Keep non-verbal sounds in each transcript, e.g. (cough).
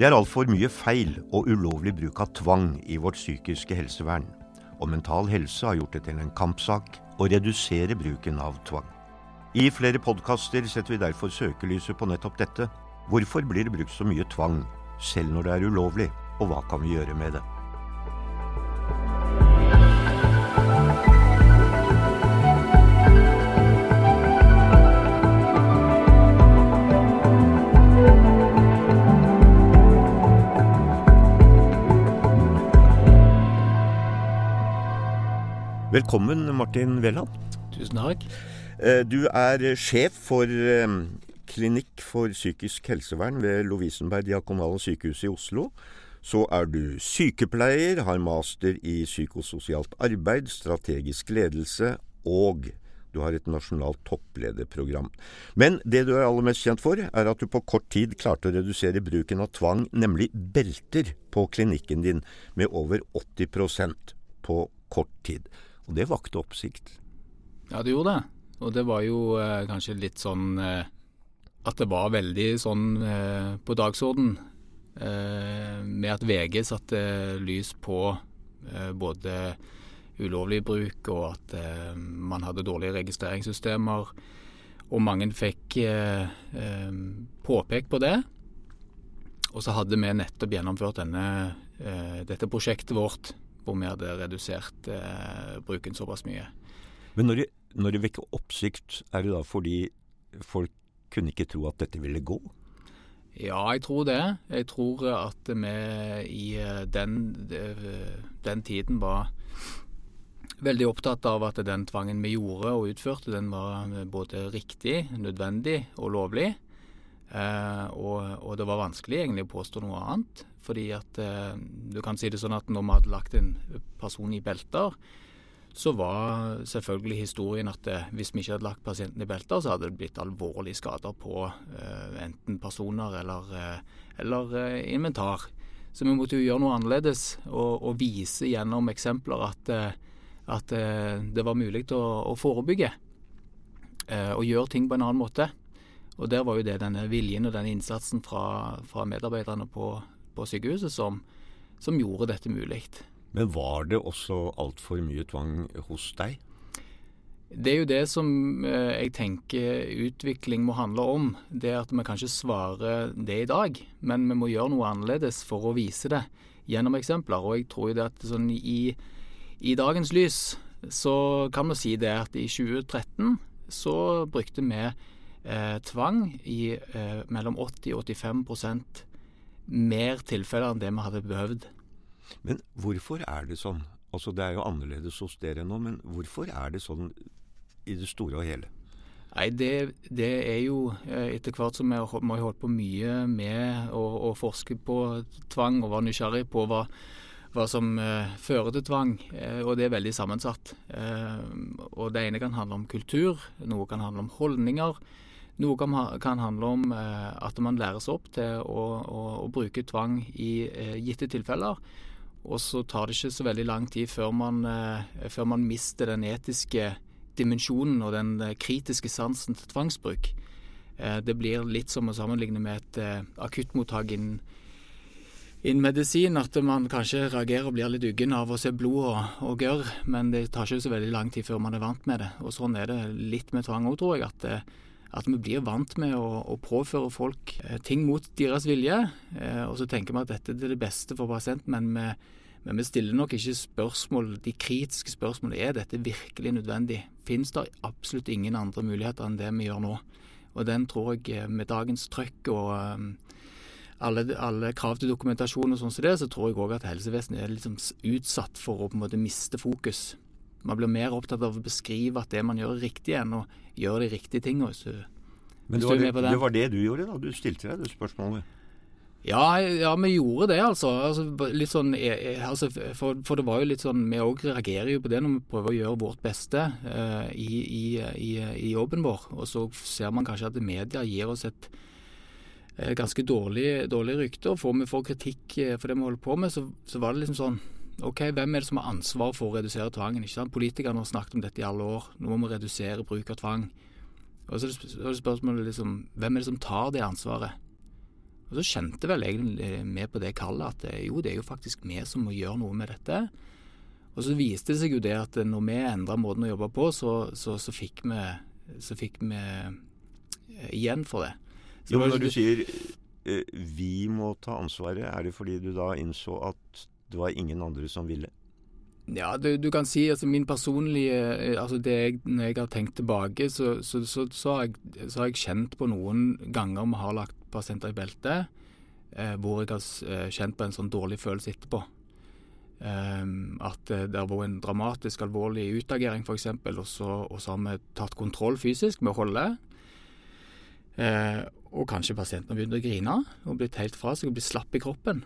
Det er altfor mye feil og ulovlig bruk av tvang i vårt psykiske helsevern, og Mental Helse har gjort det til en kampsak å redusere bruken av tvang. I flere podkaster setter vi derfor søkelyset på nettopp dette. Hvorfor blir det brukt så mye tvang, selv når det er ulovlig, og hva kan vi gjøre med det? Velkommen, Martin Welland. Tusen takk. Eh, du er sjef for eh, Klinikk for psykisk helsevern ved Lovisenberg diakonale sykehus i Oslo. Så er du sykepleier, har master i psykososialt arbeid, strategisk ledelse, og du har et nasjonalt topplederprogram. Men det du er aller mest kjent for, er at du på kort tid klarte å redusere bruken av tvang, nemlig belter, på klinikken din med over 80% på kort tid. Og det vakte oppsikt. Ja, det gjorde det. Og det var jo eh, kanskje litt sånn eh, at det var veldig sånn eh, på dagsorden eh, med at VG satte lys på eh, både ulovlig bruk og at eh, man hadde dårlige registreringssystemer. Og mange fikk påpekt på det. Og så hadde vi nettopp gjennomført denne, dette prosjektet vårt hvor vi hadde redusert eh, bruken såpass mye. Men når det, når det vekker oppsikt, er det da fordi folk kunne ikke tro at dette ville gå? Ja, jeg tror det. Jeg tror at vi i eh, den, den tiden var veldig opptatt av at den tvangen vi gjorde og utførte, den var både riktig, nødvendig og lovlig. Eh, og, og, det var vanskelig egentlig å påstå noe annet. Fordi at eh, du kan si det sånn at når vi hadde lagt en person i belter, så var selvfølgelig historien at eh, hvis vi ikke hadde lagt pasienten i belter, så hadde det blitt alvorlige skader på enten personer eller, eller inventar. Så vi måtte jo gjøre noe annerledes og, og vise gjennom eksempler at, at det var mulig å, å forebygge. og gjøre ting på en annen måte. Og der var jo det denne viljen og denne innsatsen fra, fra medarbeiderne på, på sykehuset som, som, gjorde dette mulig. Men var det også altfor mye tvang hos deg? Det er jo det som eh, jeg tenker utvikling må handle om. Det at vi kan svarer svare det i dag, men vi må gjøre noe annerledes for å vise det gjennom eksempler. Og jeg tror jo det at sånn i, i dagens lys så kan vi si det at i 2013 så brukte vi eh, tvang i eh, mellom 80 og 85% mer tilfeller enn det vi hadde behøvd. Men hvorfor er det sånn? Altså Det er jo annerledes hos dere nå, men hvorfor er det sånn i det store og hele? Nei, det, det er jo eh, etter hvert som vi har holdt på mye med å, å, forske på tvang og være nysgjerrig på hva, hva som eh, fører til tvang, eh, og det er veldig sammensatt. Eh, og Det ene kan handle om kultur, noe kan handle om holdninger. Noe kan, kan handle om eh, at man læres opp til å, å, å bruke tvang i eh, gitte tilfeller. Og så tar det ikke så veldig lang tid før man, eh, før man mister den etiske dimensjonen og den kritiske sansen til tvangsbruk. Det blir litt som å sammenligne med et akuttmottak innen innen medisin at man kanskje reagerer og blir litt uggen av å se blod og, og gørr, men det tar ikke så veldig lang tid før man er vant med det. Og Sånn er det litt med tvang òg, tror jeg. at at vi blir vant med å, å påføre folk eh, ting mot deres vilje. Eh, og så tenker vi at dette er det beste for pasienten, men vi, men vi stiller nok ikke spørsmål, de kritiske spørsmålene. Er dette virkelig nødvendig? Finnes det absolutt ingen andre muligheter enn det vi gjør nå? Og den tror jeg, eh, med dagens trøkk og alle, alle, krav til dokumentasjon og sånn som det, så tror jeg òg at helsevesenet er liksom utsatt for å på en måte miste fokus. Man blir mer opptatt av å beskrive at det man gjør er riktig, enn å gjøre de riktige tingene. Hvis du, Men det var det, det var det, du gjorde, da? Du stilte deg det spørsmålet? Ja, ja, vi gjorde det, altså. altså litt sånn, e, e, altså for, for, det var jo litt sånn Vi òg reagerer jo på det når vi prøver å gjøre vårt beste uh, i, i, i, i, jobben vår. Og så ser man kanskje at media gir oss et uh, ganske dårlig, dårlig rykte. Og får vi får kritikk uh, for det vi holder på med, så, så var det liksom sånn ok, hvem er det som har ansvar for å redusere tvangen? ikke sant? Politikerne har snakket om dette i alle år. Nå må vi redusere bruk av tvang. Og så er det spørsmålet liksom, hvem er det som tar det ansvaret? Og så kjente vel egentlig vi på det kallet at eh, jo, det er jo faktisk vi som må gjøre noe med dette. Og så viste det seg jo det at når vi endra måten å jobbe på, så, så, så, fikk, vi, så fikk vi eh, igjen for det. Så jo, men når du sier eh, vi må ta ansvaret, er det fordi du da innså at det var ingen andre som ville? Ja, du, du, kan si altså min personlige altså det jeg, Når jeg har tenkt tilbake, så, så, så, så, har jeg, har jeg kjent på noen ganger vi har lagt pasienter i beltet, eh, hvor jeg har eh, kjent på en sånn dårlig følelse etterpå. Um, at eh, det har vært en dramatisk alvorlig utagering f.eks., og, og så har vi tatt kontroll fysisk med å holde. Eh, og kanskje pasienten har begynt å grine og blitt helt fra seg og blitt slapp i kroppen.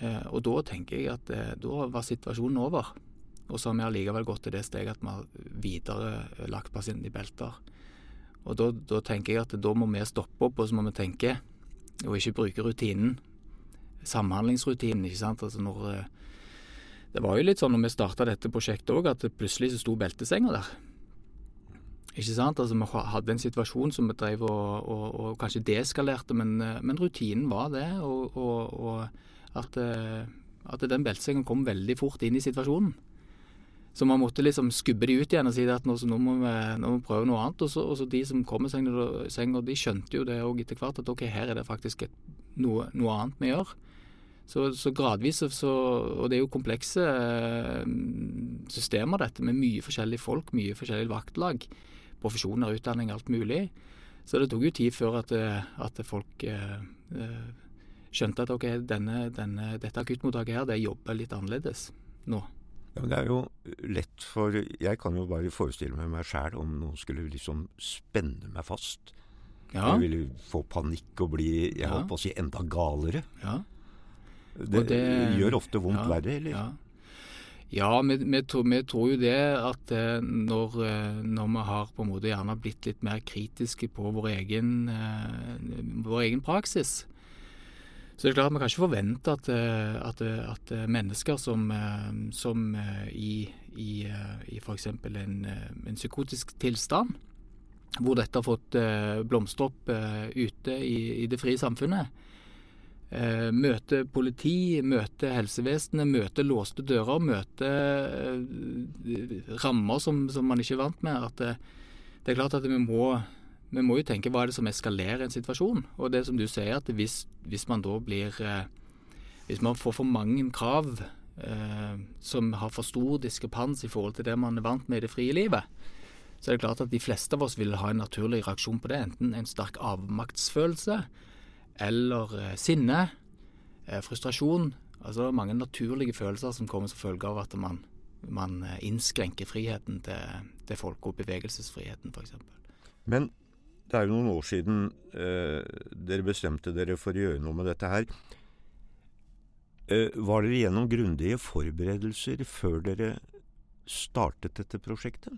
Eh, og da tenker jeg at eh, da var situasjonen over. Og så har vi allikevel gått til det steget at vi har videre lagt pasienten i belter. Og da, da tenker jeg at da må vi stoppe opp, og så må vi tenke og ikke bruke rutinen. Samhandlingsrutinen, ikke sant. Altså når eh, Det var jo litt sånn når vi starta dette prosjektet òg, at plutselig så sto beltesenga der. Ikke sant? Altså Vi hadde en situasjon som vi drev og, og, og kanskje deeskalerte, men, eh, men, rutinen var det. Og, og at, eh, at den beltesenga kom veldig fort inn i situasjonen. Så man måtte liksom skubbe de ut igjen og si at nå, nå, må, vi, nå må vi prøve noe annet. Og så, og så de som kom i senga, de skjønte jo det òg etter hvert, at ok, her er det faktisk et, noe, noe, annet vi gjør. Så, så gradvis så Og det er jo komplekse eh, systemer, dette, med mye forskjellige folk, mye forskjellige vaktlag. Profesjoner, utdanning, alt mulig. Så det tok jo tid før at, eh, at folk eh, skjønte at ok, denne, denne, dette akuttmottaket her, det jobber litt annerledes nå. Ja, men Det er jo lett for Jeg kan jo bare forestille meg meg sjæl om noen skulle liksom spenne meg fast. Ja. Jeg ville få panikk og bli jeg ja. holdt på å si, enda galere. Ja. Det, det, gjør ofte vondt ja, verre, eller? Ja, ja vi, vi, tror, vi, tror, jo det at eh, når, eh, når, vi har på en måte gjerne blitt litt mer kritiske på vår egen, eh, vår egen praksis, så det er klart at Man kan ikke forvente at, eh, at, at mennesker som, eh, som eh, i, i, i f.eks. En, en psykotisk tilstand, hvor dette har fått blomstre opp ute i, i det frie samfunnet, møter politi, møter helsevesenet, møter låste dører, møter rammer som, som, man ikke er vant med. At det er klart at vi må vi må jo tenke hva er det som eskalerer en situasjon. Og det som du sier, at hvis, hvis man da blir eh, Hvis man får for mange krav eh, som har for stor diskrepans i forhold til det man er vant med i det frie livet, så er det klart at de fleste av oss vil ha en naturlig reaksjon på det. Enten en sterk avmaktsfølelse eller eh, sinne, eh, frustrasjon. Altså mange naturlige følelser som kommer som følge av at man, man eh, innskrenker friheten til, til folk, og bevegelsesfriheten f.eks. Men det er jo noen år siden eh, dere bestemte dere for å gjøre noe med dette her. Eh, var dere gjennom grundige forberedelser før dere startet dette prosjektet?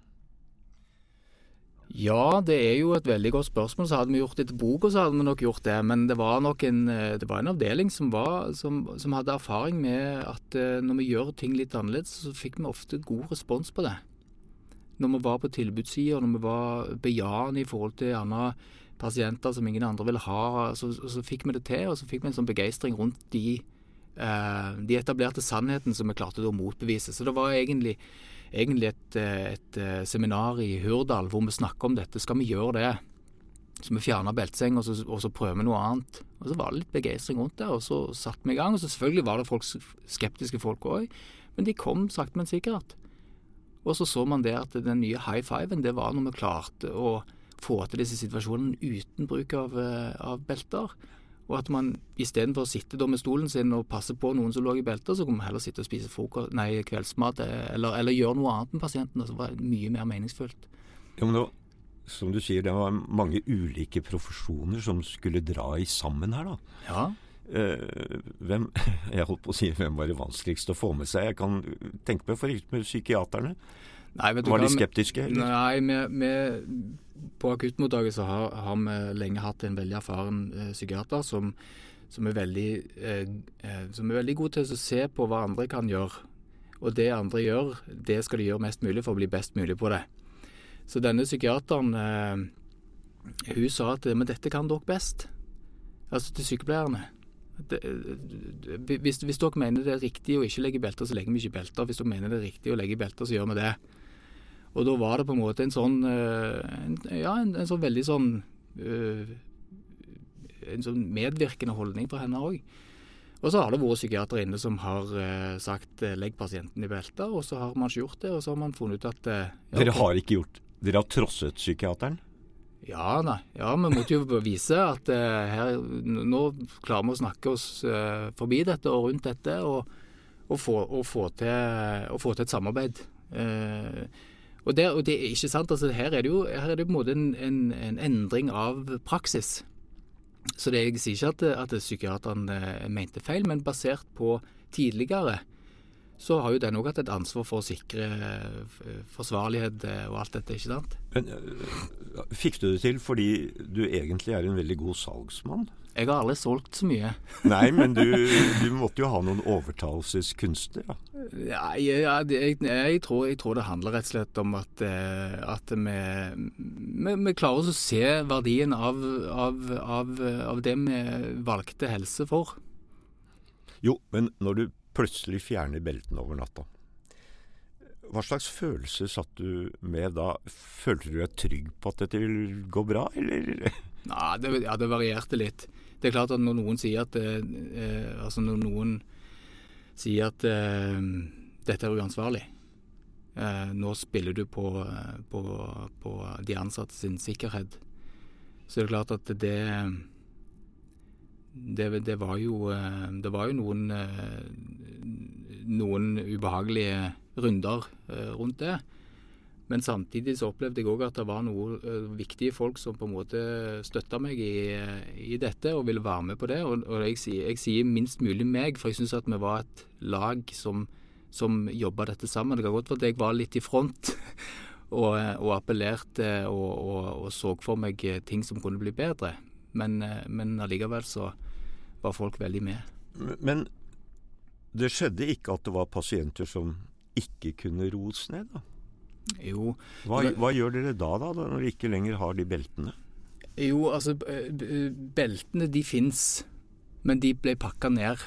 Ja, det er jo et veldig godt spørsmål. Så hadde vi gjort det til boka, så hadde vi nok gjort det. Men det var nok en, eh, var en avdeling som, var, som, som, hadde erfaring med at eh, når vi gjør ting litt annerledes, så fikk vi ofte god respons på det når vi var på tilbudssida, når vi var bejaende i forhold til gjerne pasienter som ingen andre ville ha, så, så, fikk vi det til. Og så fikk vi en sånn begeistring rundt de, eh, de etablerte sannheten som vi klarte å motbevise. Så det var egentlig, egentlig et, et, et, eh, seminar i Hurdal hvor vi snakka om dette. Skal vi gjøre det? Så vi fjerna belteseng, og, og, så prøver vi noe annet. Og Så var det litt begeistring rundt det, og så satte vi i gang. Og så selvfølgelig var det folk, skeptiske folk òg, men de kom sakte, men sikkert. Og så så man det at den nye high fiven, det var når vi klarte å få til disse situasjonene uten bruk av, eh, av belter. Og at man istedenfor å sitte da med stolen sin og passe på noen som lå i belter, så kunne man heller sitte og spise frokost, nei, kveldsmat eh, eller, eller, gjøre noe annet med pasienten. Det var mye mer meningsfullt. Ja, men da, som du sier, det var mange ulike profesjoner som skulle dra i sammen her, da. Ja. Uh, hvem, (laughs) jeg holdt på å si hvem var det vanskeligst å få med seg? Jeg kan tenke meg f.eks. psykiaterne. Nei, var de skeptiske? Eller? Nei, med, med, på akuttmottaket så har, har, vi lenge hatt en veldig erfaren eh, psykiater som, som, er veldig, eh, eh, som, er veldig, god til å se på hva andre kan gjøre. Og det andre gjør, det skal de gjøre mest mulig for å bli best mulig på det. Så denne psykiateren eh, hun sa at men dette kan dere best. Altså til sykepleierne. Det, hvis, hvis, dere mener det er riktig å ikke legge belter, så legger vi ikke belter. Hvis dere mener det er riktig å legge belter, så gjør vi det. Og da var det på en måte en sånn en, Ja, en, en, sånn veldig sånn En sånn medvirkende holdning fra henne òg. Og så har det vært psykiatere inne som har uh, sagt legg pasienten i belter, og så har man ikke gjort det, og så har man funnet ut at ja, Dere har ikke gjort Dere har trosset psykiateren? Ja, nei. Ja, vi måtte jo vise at her Nå klarer vi å snakke oss forbi dette og rundt dette, og, og, få, og, få, til, og få, til, et samarbeid. Og det, og, det, er ikke sant. altså Her er det jo er det på en måte en, en, en endring av praksis. Så det, jeg sier ikke at, at psykiateren eh, mente feil, men basert på tidligere så har jo den òg hatt et ansvar for å sikre eh, forsvarlighet eh, og alt dette, ikke sant. Men Fikk du det til fordi du egentlig er en veldig god salgsmann? Jeg har aldri solgt så mye. (laughs) Nei, men du, du måtte jo ha noen overtalelseskunster, da? Ja, ja jeg, jeg, tror, jeg, tror, det handler rett og slett om at, eh, at vi, vi, vi, klarer å se verdien av, av, av, av, det vi valgte helse for. Jo, men når du plutselig fjerner beltene over natta, hva slags følelse satt du med da? Følte du deg trygg på at dette vil gå bra, eller? (laughs) Nei, det, ja, det varierte litt. Det er klart at når noen sier at eh, eh, Altså når noen sier at eh, dette er uansvarlig eh, Nå spiller du på, på, på, de ansatte sin sikkerhet. Så det er klart at det det, det var jo eh, Det var jo noen eh, noen ubehagelige runder rundt det. Men samtidig så opplevde jeg òg at det var noen viktige folk som på en måte støtta meg i, i, dette og ville være med på det. Og, og jeg, sier, jeg, sier, minst mulig meg, for jeg syns at vi var et lag som, som jobba dette sammen. Det kan godt være at jeg var litt i front (laughs) og, og appellerte og, og, så for meg ting som kunne bli bedre. Men, men allikevel så var folk veldig med. Men det skjedde ikke at det var pasienter som ikke kunne roes ned, da? Jo. Hva, hva, gjør dere da, da, når dere ikke lenger har de beltene? Jo, altså Beltene de fins, men de ble pakka ned.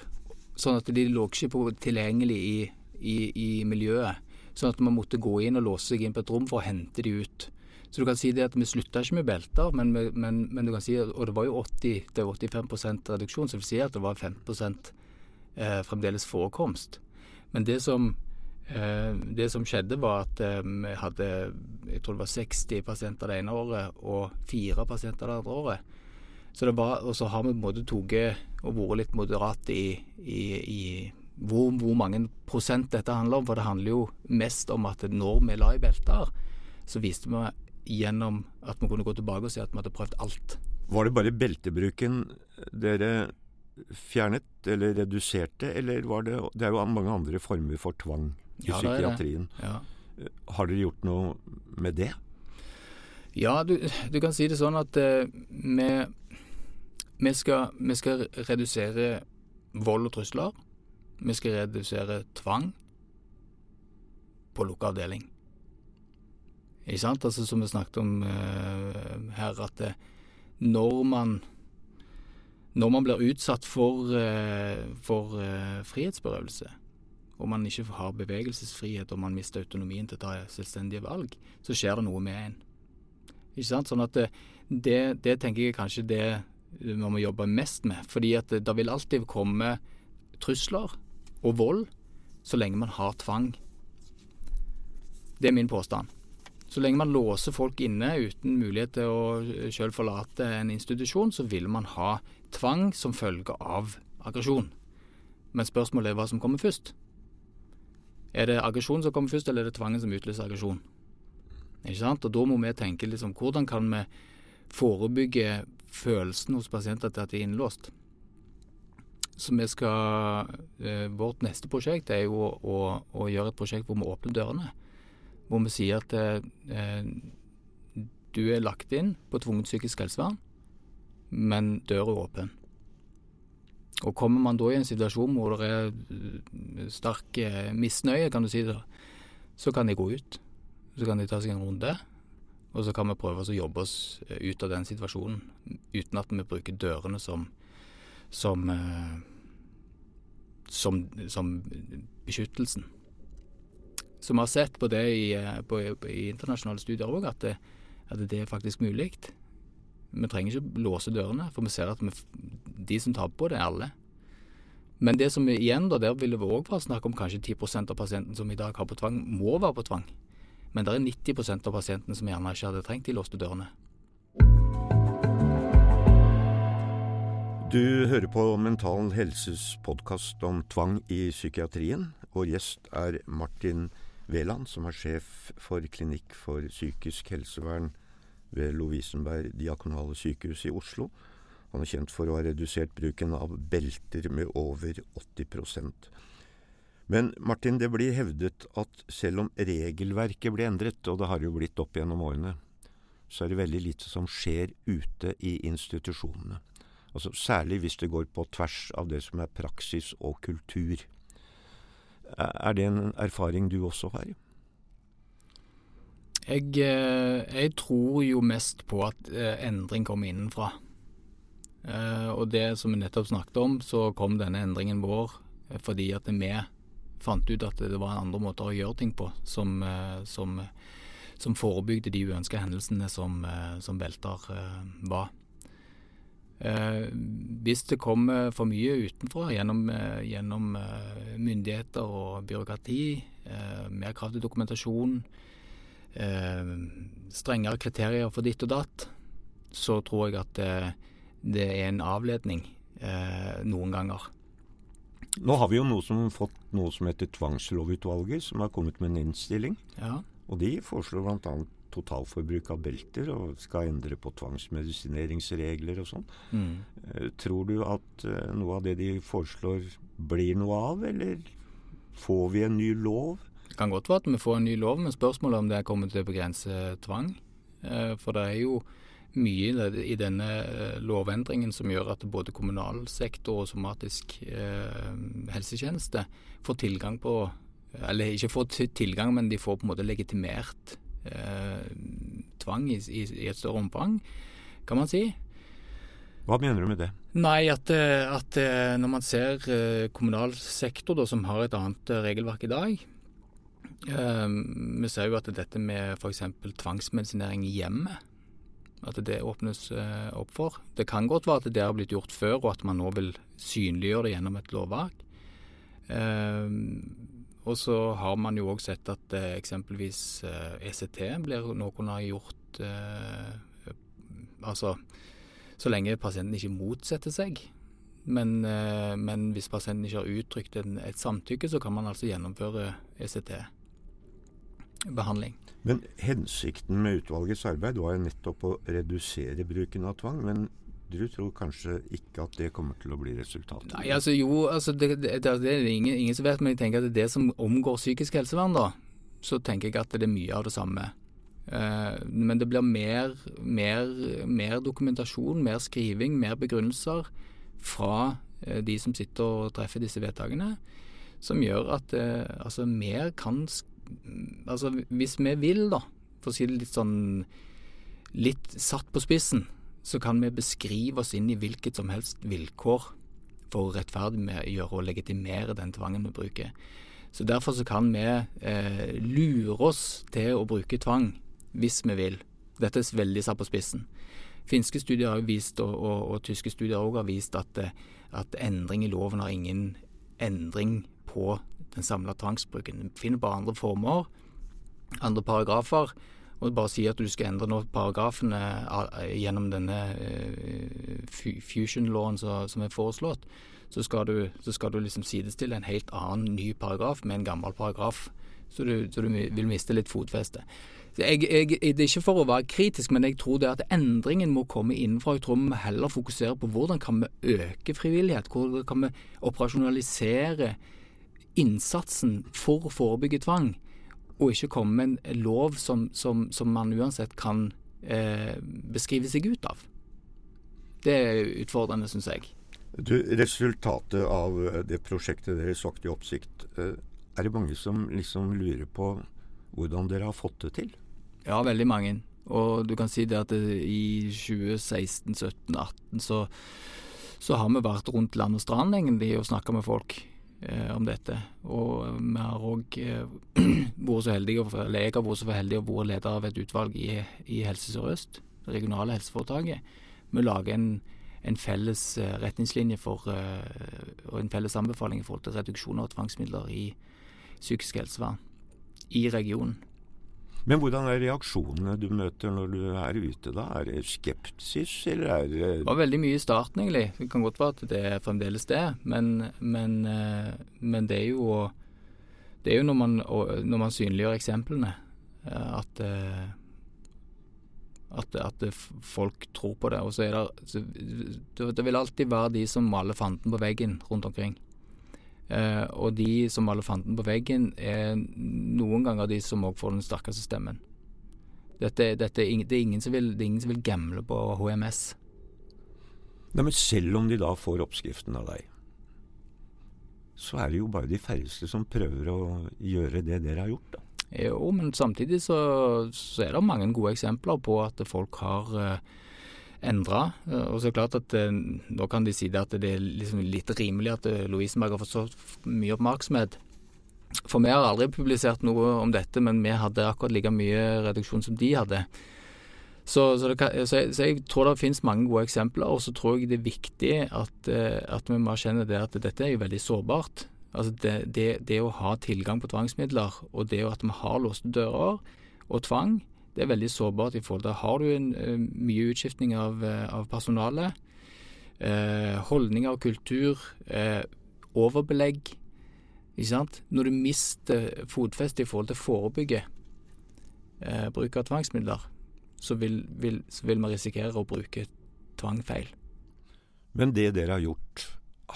Sånn at de lå ikke tilgjengelig i, i, i, miljøet. Sånn at man måtte gå inn og låse seg inn på et rom for å hente de ut. Så du kan si det at vi slutta ikke med belter, men, men, men, du kan si, og det var jo 80-85% reduksjon, så det vil si at det var 5 eh, fremdeles forekomst. Men det som Eh, det som skjedde, var at eh, vi hadde jeg tror det var 60 pasienter det ene året og fire pasienter det andre året. Så det var, og så har vi på en måte tatt og vært litt moderate i, i, i hvor, hvor, mange prosent dette handler om. For det handler jo mest om at når vi la i belter, så viste vi gjennom at vi kunne gå tilbake og si at vi hadde prøvd alt. Var det bare beltebruken dere fjernet eller reduserte, eller var det Det er jo mange andre former for tvang i ja, psykiatrien. Ja. Har dere gjort noe med det? Ja, du, du kan si det sånn at eh, vi, vi, skal, vi, skal, redusere vold og trusler. Vi skal redusere tvang på lukka avdeling. Ikke sant? Altså Som vi snakket om uh, her, at det, når man når man blir utsatt for, for frihetsberøvelse, og man ikke har bevegelsesfrihet og man mister autonomien til å ta selvstendige valg, så skjer det noe med en. Ikke sant? Sånn at det, det tenker jeg kanskje det man må jobbe mest med. Fordi at det, det vil alltid komme trusler og vold så lenge man har tvang. Det er min påstand. Så lenge man låser folk inne uten mulighet til å sjøl forlate en institusjon, så vil man ha tvang som følge av aggresjon. Men spørsmålet er hva som kommer først. Er det aggresjon som kommer først, eller er det tvangen som utløser aggresjon? Ikke sant? Og da må vi tenke liksom, hvordan kan vi forebygge følelsen hos pasienter til at de er innlåst? Så vi skal eh, Vårt neste prosjekt er jo å, å, å, gjøre et prosjekt hvor vi åpner dørene. Hvor vi sier at eh, du er lagt inn på tvungent psykisk helsevern, men døra er åpen. Og kommer man da i en situasjon hvor det er eh, sterk eh, misnøye, kan du si det, så kan de gå ut. Så kan de ta seg en runde, og så kan vi prøve å jobbe oss eh, ut av den situasjonen uten at vi bruker dørene som, som, som, som beskyttelsen. Så vi har sett på det i, på, i internasjonale studier òg, at, at, det er faktisk mulig. Vi trenger ikke låse dørene, for vi ser at vi, de som taper på det, er alle. Men det som igjen da, der vil vi òg være snakk om kanskje 10% av pasientene som i dag har på tvang, må være på tvang. Men det er 90% av pasientene som gjerne ikke hadde trengt de låste dørene. Du hører på Mental Helses podkast om tvang i psykiatrien. Vår gjest er Martin Veland, som er sjef for Klinikk for psykisk helsevern ved Lovisenberg diakonale sykehus i Oslo. Han er kjent for å ha redusert bruken av belter med over 80% Men Martin, det blir hevdet at selv om regelverket blir endret, og det har jo blitt opp gjennom årene, så er det veldig lite som skjer ute i institusjonene. Altså Særlig hvis det går på tvers av det som er praksis og kultur. Er det en erfaring du også har? Jeg, eh, jeg tror jo mest på at eh, endring kommer innenfra. Uh, og det som vi nettopp snakket om, så kom denne endringen vår fordi at vi fant ut at det var andre måter å gjøre ting på som, som, som forebygde de uønska hendelsene som, som velter var. Hvis det kommer for mye utenfra gjennom, gjennom myndigheter og byråkrati, mer krav til dokumentasjon, strengere kriterier for ditt og datt, så tror jeg at det er en avledning eh, noen ganger. Nå har vi jo noe som fått noe som heter Tvangslovutvalget, som har kommet med en innstilling. Ja. Og de foreslår bl.a. totalforbruk av belter, og skal endre på tvangsmedisineringsregler og sånn. Mm. Eh, tror du at eh, noe av det de foreslår blir noe av, eller får vi en ny lov? Det kan godt være at vi får en ny lov, men spørsmålet er om det kommer til å begrense tvang. Eh, for det er jo mye i denne lovendringen som gjør at både kommunal sektor og somatisk helsetjeneste får tilgang på Eller ikke får tilgang, men de får på en måte legitimert eh, tvang i, i, i, et større omfang, kan man si. Hva mener du med det? Nei, at, eh, at når man ser kommunal sektor da, som har et annet regelverk i dag eh, Vi ser jo at dette med f.eks. tvangsmedisinering i hjemmet at det åpnes eh, opp for. Det kan godt være at det har blitt gjort før, og at man nå vil synliggjøre det gjennom et lovverk. Eh, og så har man jo òg sett at eh, eksempelvis ECT blir blir noen har gjort Altså så lenge pasienten ikke motsetter seg. Men, men hvis pasienten ikke har uttrykt en, et samtykke, så kan man altså gjennomføre ECT-behandling. Men hensikten med utvalgets arbeid var jo nettopp å redusere bruken av tvang. Men du tror kanskje ikke at det kommer til å bli resultatet? Nei, altså jo, altså det, det, det, det er ingen, ingen, som vet, men jeg tenker at det som omgår psykisk helsevern, da. Så tenker jeg at det er mye av det samme. Uh, men det blir mer, mer, mer, dokumentasjon, mer skriving, mer begrunnelser fra uh, de som sitter og treffer disse vedtakene, som gjør at uh, altså, mer kan Altså, hvis vi vil, da, for å si det litt sånn Litt satt på spissen, så kan vi beskrive oss inn i hvilket som helst vilkår for å rettferdiggjøre og legitimere den tvangen vi bruker. Så Derfor så kan vi eh, lure oss til å bruke tvang hvis vi vil. Dette er veldig satt på spissen. Finske studier har vist, og, og, og tyske studier også har vist at, eh, at endring i loven har ingen endring på den samla tvangsbruken. Vi finner bare andre former, andre paragrafer. Og bare si at du skal endre nå paragrafene eh, gjennom denne uh, fusion-lawen som er foreslått, så skal, du, så skal, du, liksom sidestille en helt annen ny paragraf med en gammel paragraf. Så du, så du vil miste litt fotfeste. Jeg, jeg, det er ikke for å være kritisk, men jeg tror det at endringen må komme innenfra. Jeg tror vi heller fokuserer på hvordan kan vi øke frivillighet, hvordan kan vi operasjonalisere innsatsen for å forebygge tvang, og ikke komme med en lov som, som, som man uansett kan eh, beskrive seg ut av. Det er utfordrende, syns jeg. Du, resultatet av eh, det prosjektet deres vakt i oppsikt, eh, er det mange som liksom lurer på hvordan dere har fått det til? Ja, veldig mange. Og du kan si det at i 2016, 17, 18 så så har vi vært rundt land og strand egentlig og snakka med folk eh, om dette. Og vi har òg eh, (clears throat) vært så heldige, eller jeg har vært så heldig å være leder av et utvalg i, i Helse Sør-Øst, det regionale helseforetaket. Vi lager en, en felles eh, retningslinje for, eh, og en felles anbefaling i forhold til reduksjon av tvangsmidler i psykisk helsevern i regionen. Men hvordan er reaksjonene du møter når du er ute da? Er det skepsis, eller er det Det var veldig mye i starten, egentlig. Det kan godt være at det er fremdeles det, men, men, eh, men det er jo Det er jo når man, når man synliggjør eksemplene, eh, at eh, at, at, folk tror på det. Og så er det Det vil alltid være de som maler fanden på veggen rundt omkring. Uh, og de som maler fanden på veggen, er noen ganger de som òg får den sterkeste stemmen. Dette, dette, det, er ingen som vil, det er ingen som vil gamble på HMS. Nei, Men selv om de da får oppskriften av deg, så er det jo bare de færreste som prøver å gjøre det dere har gjort, da. Jo, men samtidig så, så er det mange gode eksempler på at folk har uh, endra. Eh, og så er det klart at eh, nå kan de si det at det er liksom litt rimelig at eh, Lovisenberg har fått så mye oppmerksomhet. For vi har aldri publisert noe om dette, men vi hadde akkurat like mye reduksjon som de hadde. Så, så, kan, så, jeg, så jeg, tror det finnes mange gode eksempler, og så tror jeg det er viktig at, at vi må erkjenne det at dette er jo veldig sårbart. Altså det, det, det, å ha tilgang på tvangsmidler, og det at vi har låste dører og tvang, det er veldig sårbart i forhold til Har du en, uh, mye utskiftning av, uh, av personalet, eh, holdninger og kultur, overbelegg ikke sant? Når du mister fotfestet i forhold til å forebygge bruk av tvangsmidler, så vil, vil, så vil man risikere å bruke tvang feil. Men det dere har gjort,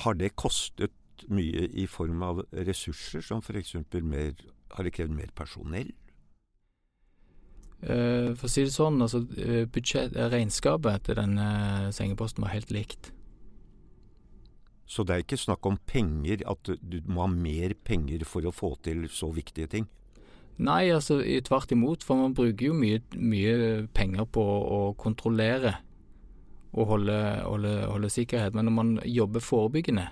har det kostet mye i form av ressurser, som f.eks. Har det krevd mer personell? Uh, for å si det sånn, altså eh, budsjett, eh, regnskapet til denne sengeposten var helt likt. Så det er ikke snakk om penger, at du må ha mer penger for å få til så viktige ting? Nei, altså tvert imot, for man bruker jo mye, mye penger på å kontrollere og holde, holde, holde, sikkerhet. Men når man jobber forebyggende,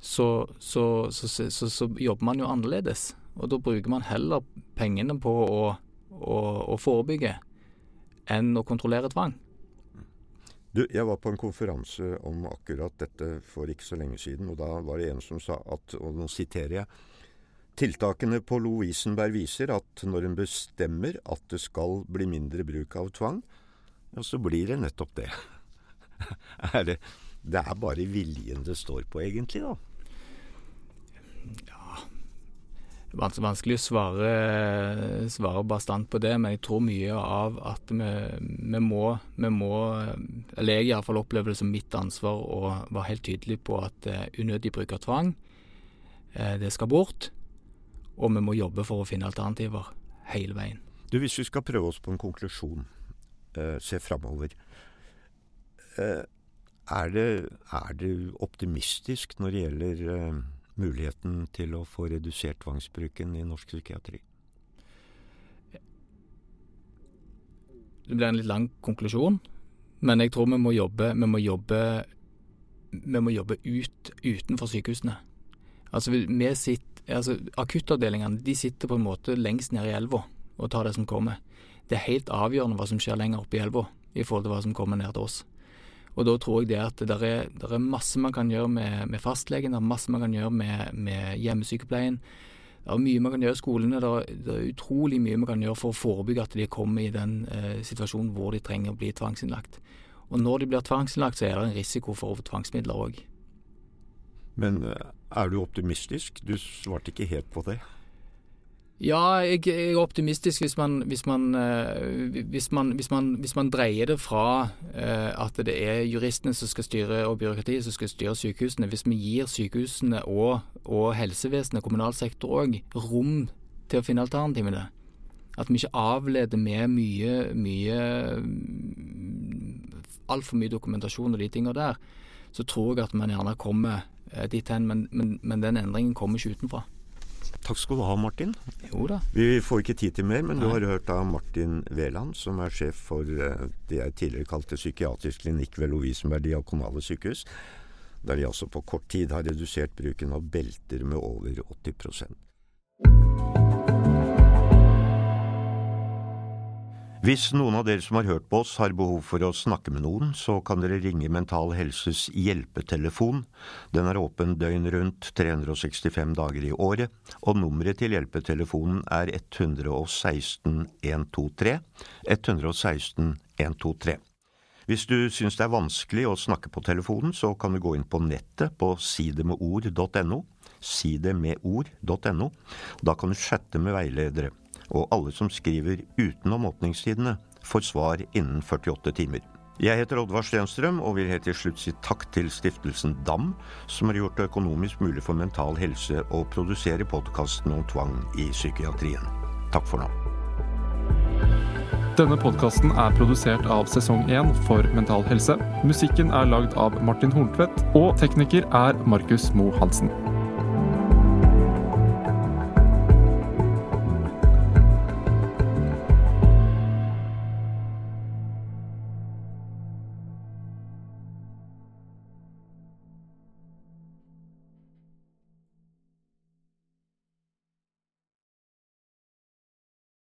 så, så, så, så, jobber man jo annerledes. Og da bruker man heller pengene på å å, å forebygge enn å kontrollere tvang. Du, jeg var på en konferanse om akkurat dette for ikke så lenge siden, og da var det en som sa at, og nå siterer jeg Tiltakene på Lovisenberg viser at når en bestemmer at det skal bli mindre bruk av tvang, ja, så blir det nettopp det. (laughs) er det, det er bare viljen det står på, egentlig, da? Vanskelig å svare, svare bastant på det, men jeg tror mye av at vi, vi, må, vi må Eller jeg iallfall opplever det som mitt ansvar å være helt tydelig på at uh, unødig bruk av tvang, uh, det skal bort. Og vi må jobbe for å finne alternativer hele veien. Du, Hvis vi skal prøve oss på en konklusjon, uh, se framover. Er er det optimistisk når det gjelder muligheten til å få redusert tvangsbruken i norsk psykiatri? Det blir en litt lang konklusjon, men jeg tror vi må jobbe, vi må jobbe, vi må jobbe ut, utenfor sykehusene. Altså, vi sitter, altså, Akuttavdelingene de sitter på en måte lengst nede i elva og tar det som kommer. Det er helt avgjørende hva som skjer lenger oppe i elva i forhold til hva som kommer ned til oss. Og da tror jeg det at det er, er masse man kan gjøre med, med fastlegen, det er masse man kan gjøre med, med hjemmesykepleien. Det er mye man kan gjøre i skolene. Det er, det er, utrolig mye man kan gjøre for å forebygge at de kommer i den eh, situasjonen hvor de trenger å bli tvangsinnlagt. Og når de blir tvangsinnlagt, så er det en risiko for tvangsmidler òg. Men eh, er du optimistisk? Du svarte ikke helt på det. Ja, jeg, jeg, er optimistisk hvis man, hvis, man, uh, hvis, man, hvis, man, dreier det fra uh, at det er juristene som skal styre og byråkratiet som skal styre sykehusene. Hvis vi gir sykehusene og, og helsevesenet, kommunal sektor òg, rom til å finne alternativene. At vi ikke avleder med mye, mye altfor mye dokumentasjon og de tingene der. Så tror jeg at man gjerne kommer uh, dit hen, men, men, men den endringen kommer ikke utenfra. Takk skal du ha, Martin. Jo da. Vi får ikke tid til mer, men Nei. du har hørt av Martin Veland, som er sjef for eh, det jeg tidligere kalte psykiatrisk klinikk ved Lovisenberg diakonale sykehus, der de altså på kort tid har redusert bruken av belter med over 80 Hvis noen av dere som har hørt på oss har behov for å snakke med noen, så kan dere ringe Mental Helses hjelpetelefon. Den er åpen døgn rundt 365 dager i året, og nummeret til hjelpetelefonen er 116 123. 116 123. Hvis du syns det er vanskelig å snakke på telefonen, så kan du gå inn på nettet på sidemedord.no. Sidemedord.no. Da kan du chatte med veiledere og alle som skriver utenom åpningstidene, får svar innen 48 timer. Jeg heter Oddvar Stenstrøm og vil helt til slutt si takk til stiftelsen DAM, som har gjort det økonomisk mulig for Mental Helse å produsere podkasten om tvang i psykiatrien. Takk for nå. Denne podkasten er produsert av Sesong 1 for Mental Helse. Musikken er lagd av Martin Horntvedt, og tekniker er Markus Moe Hansen.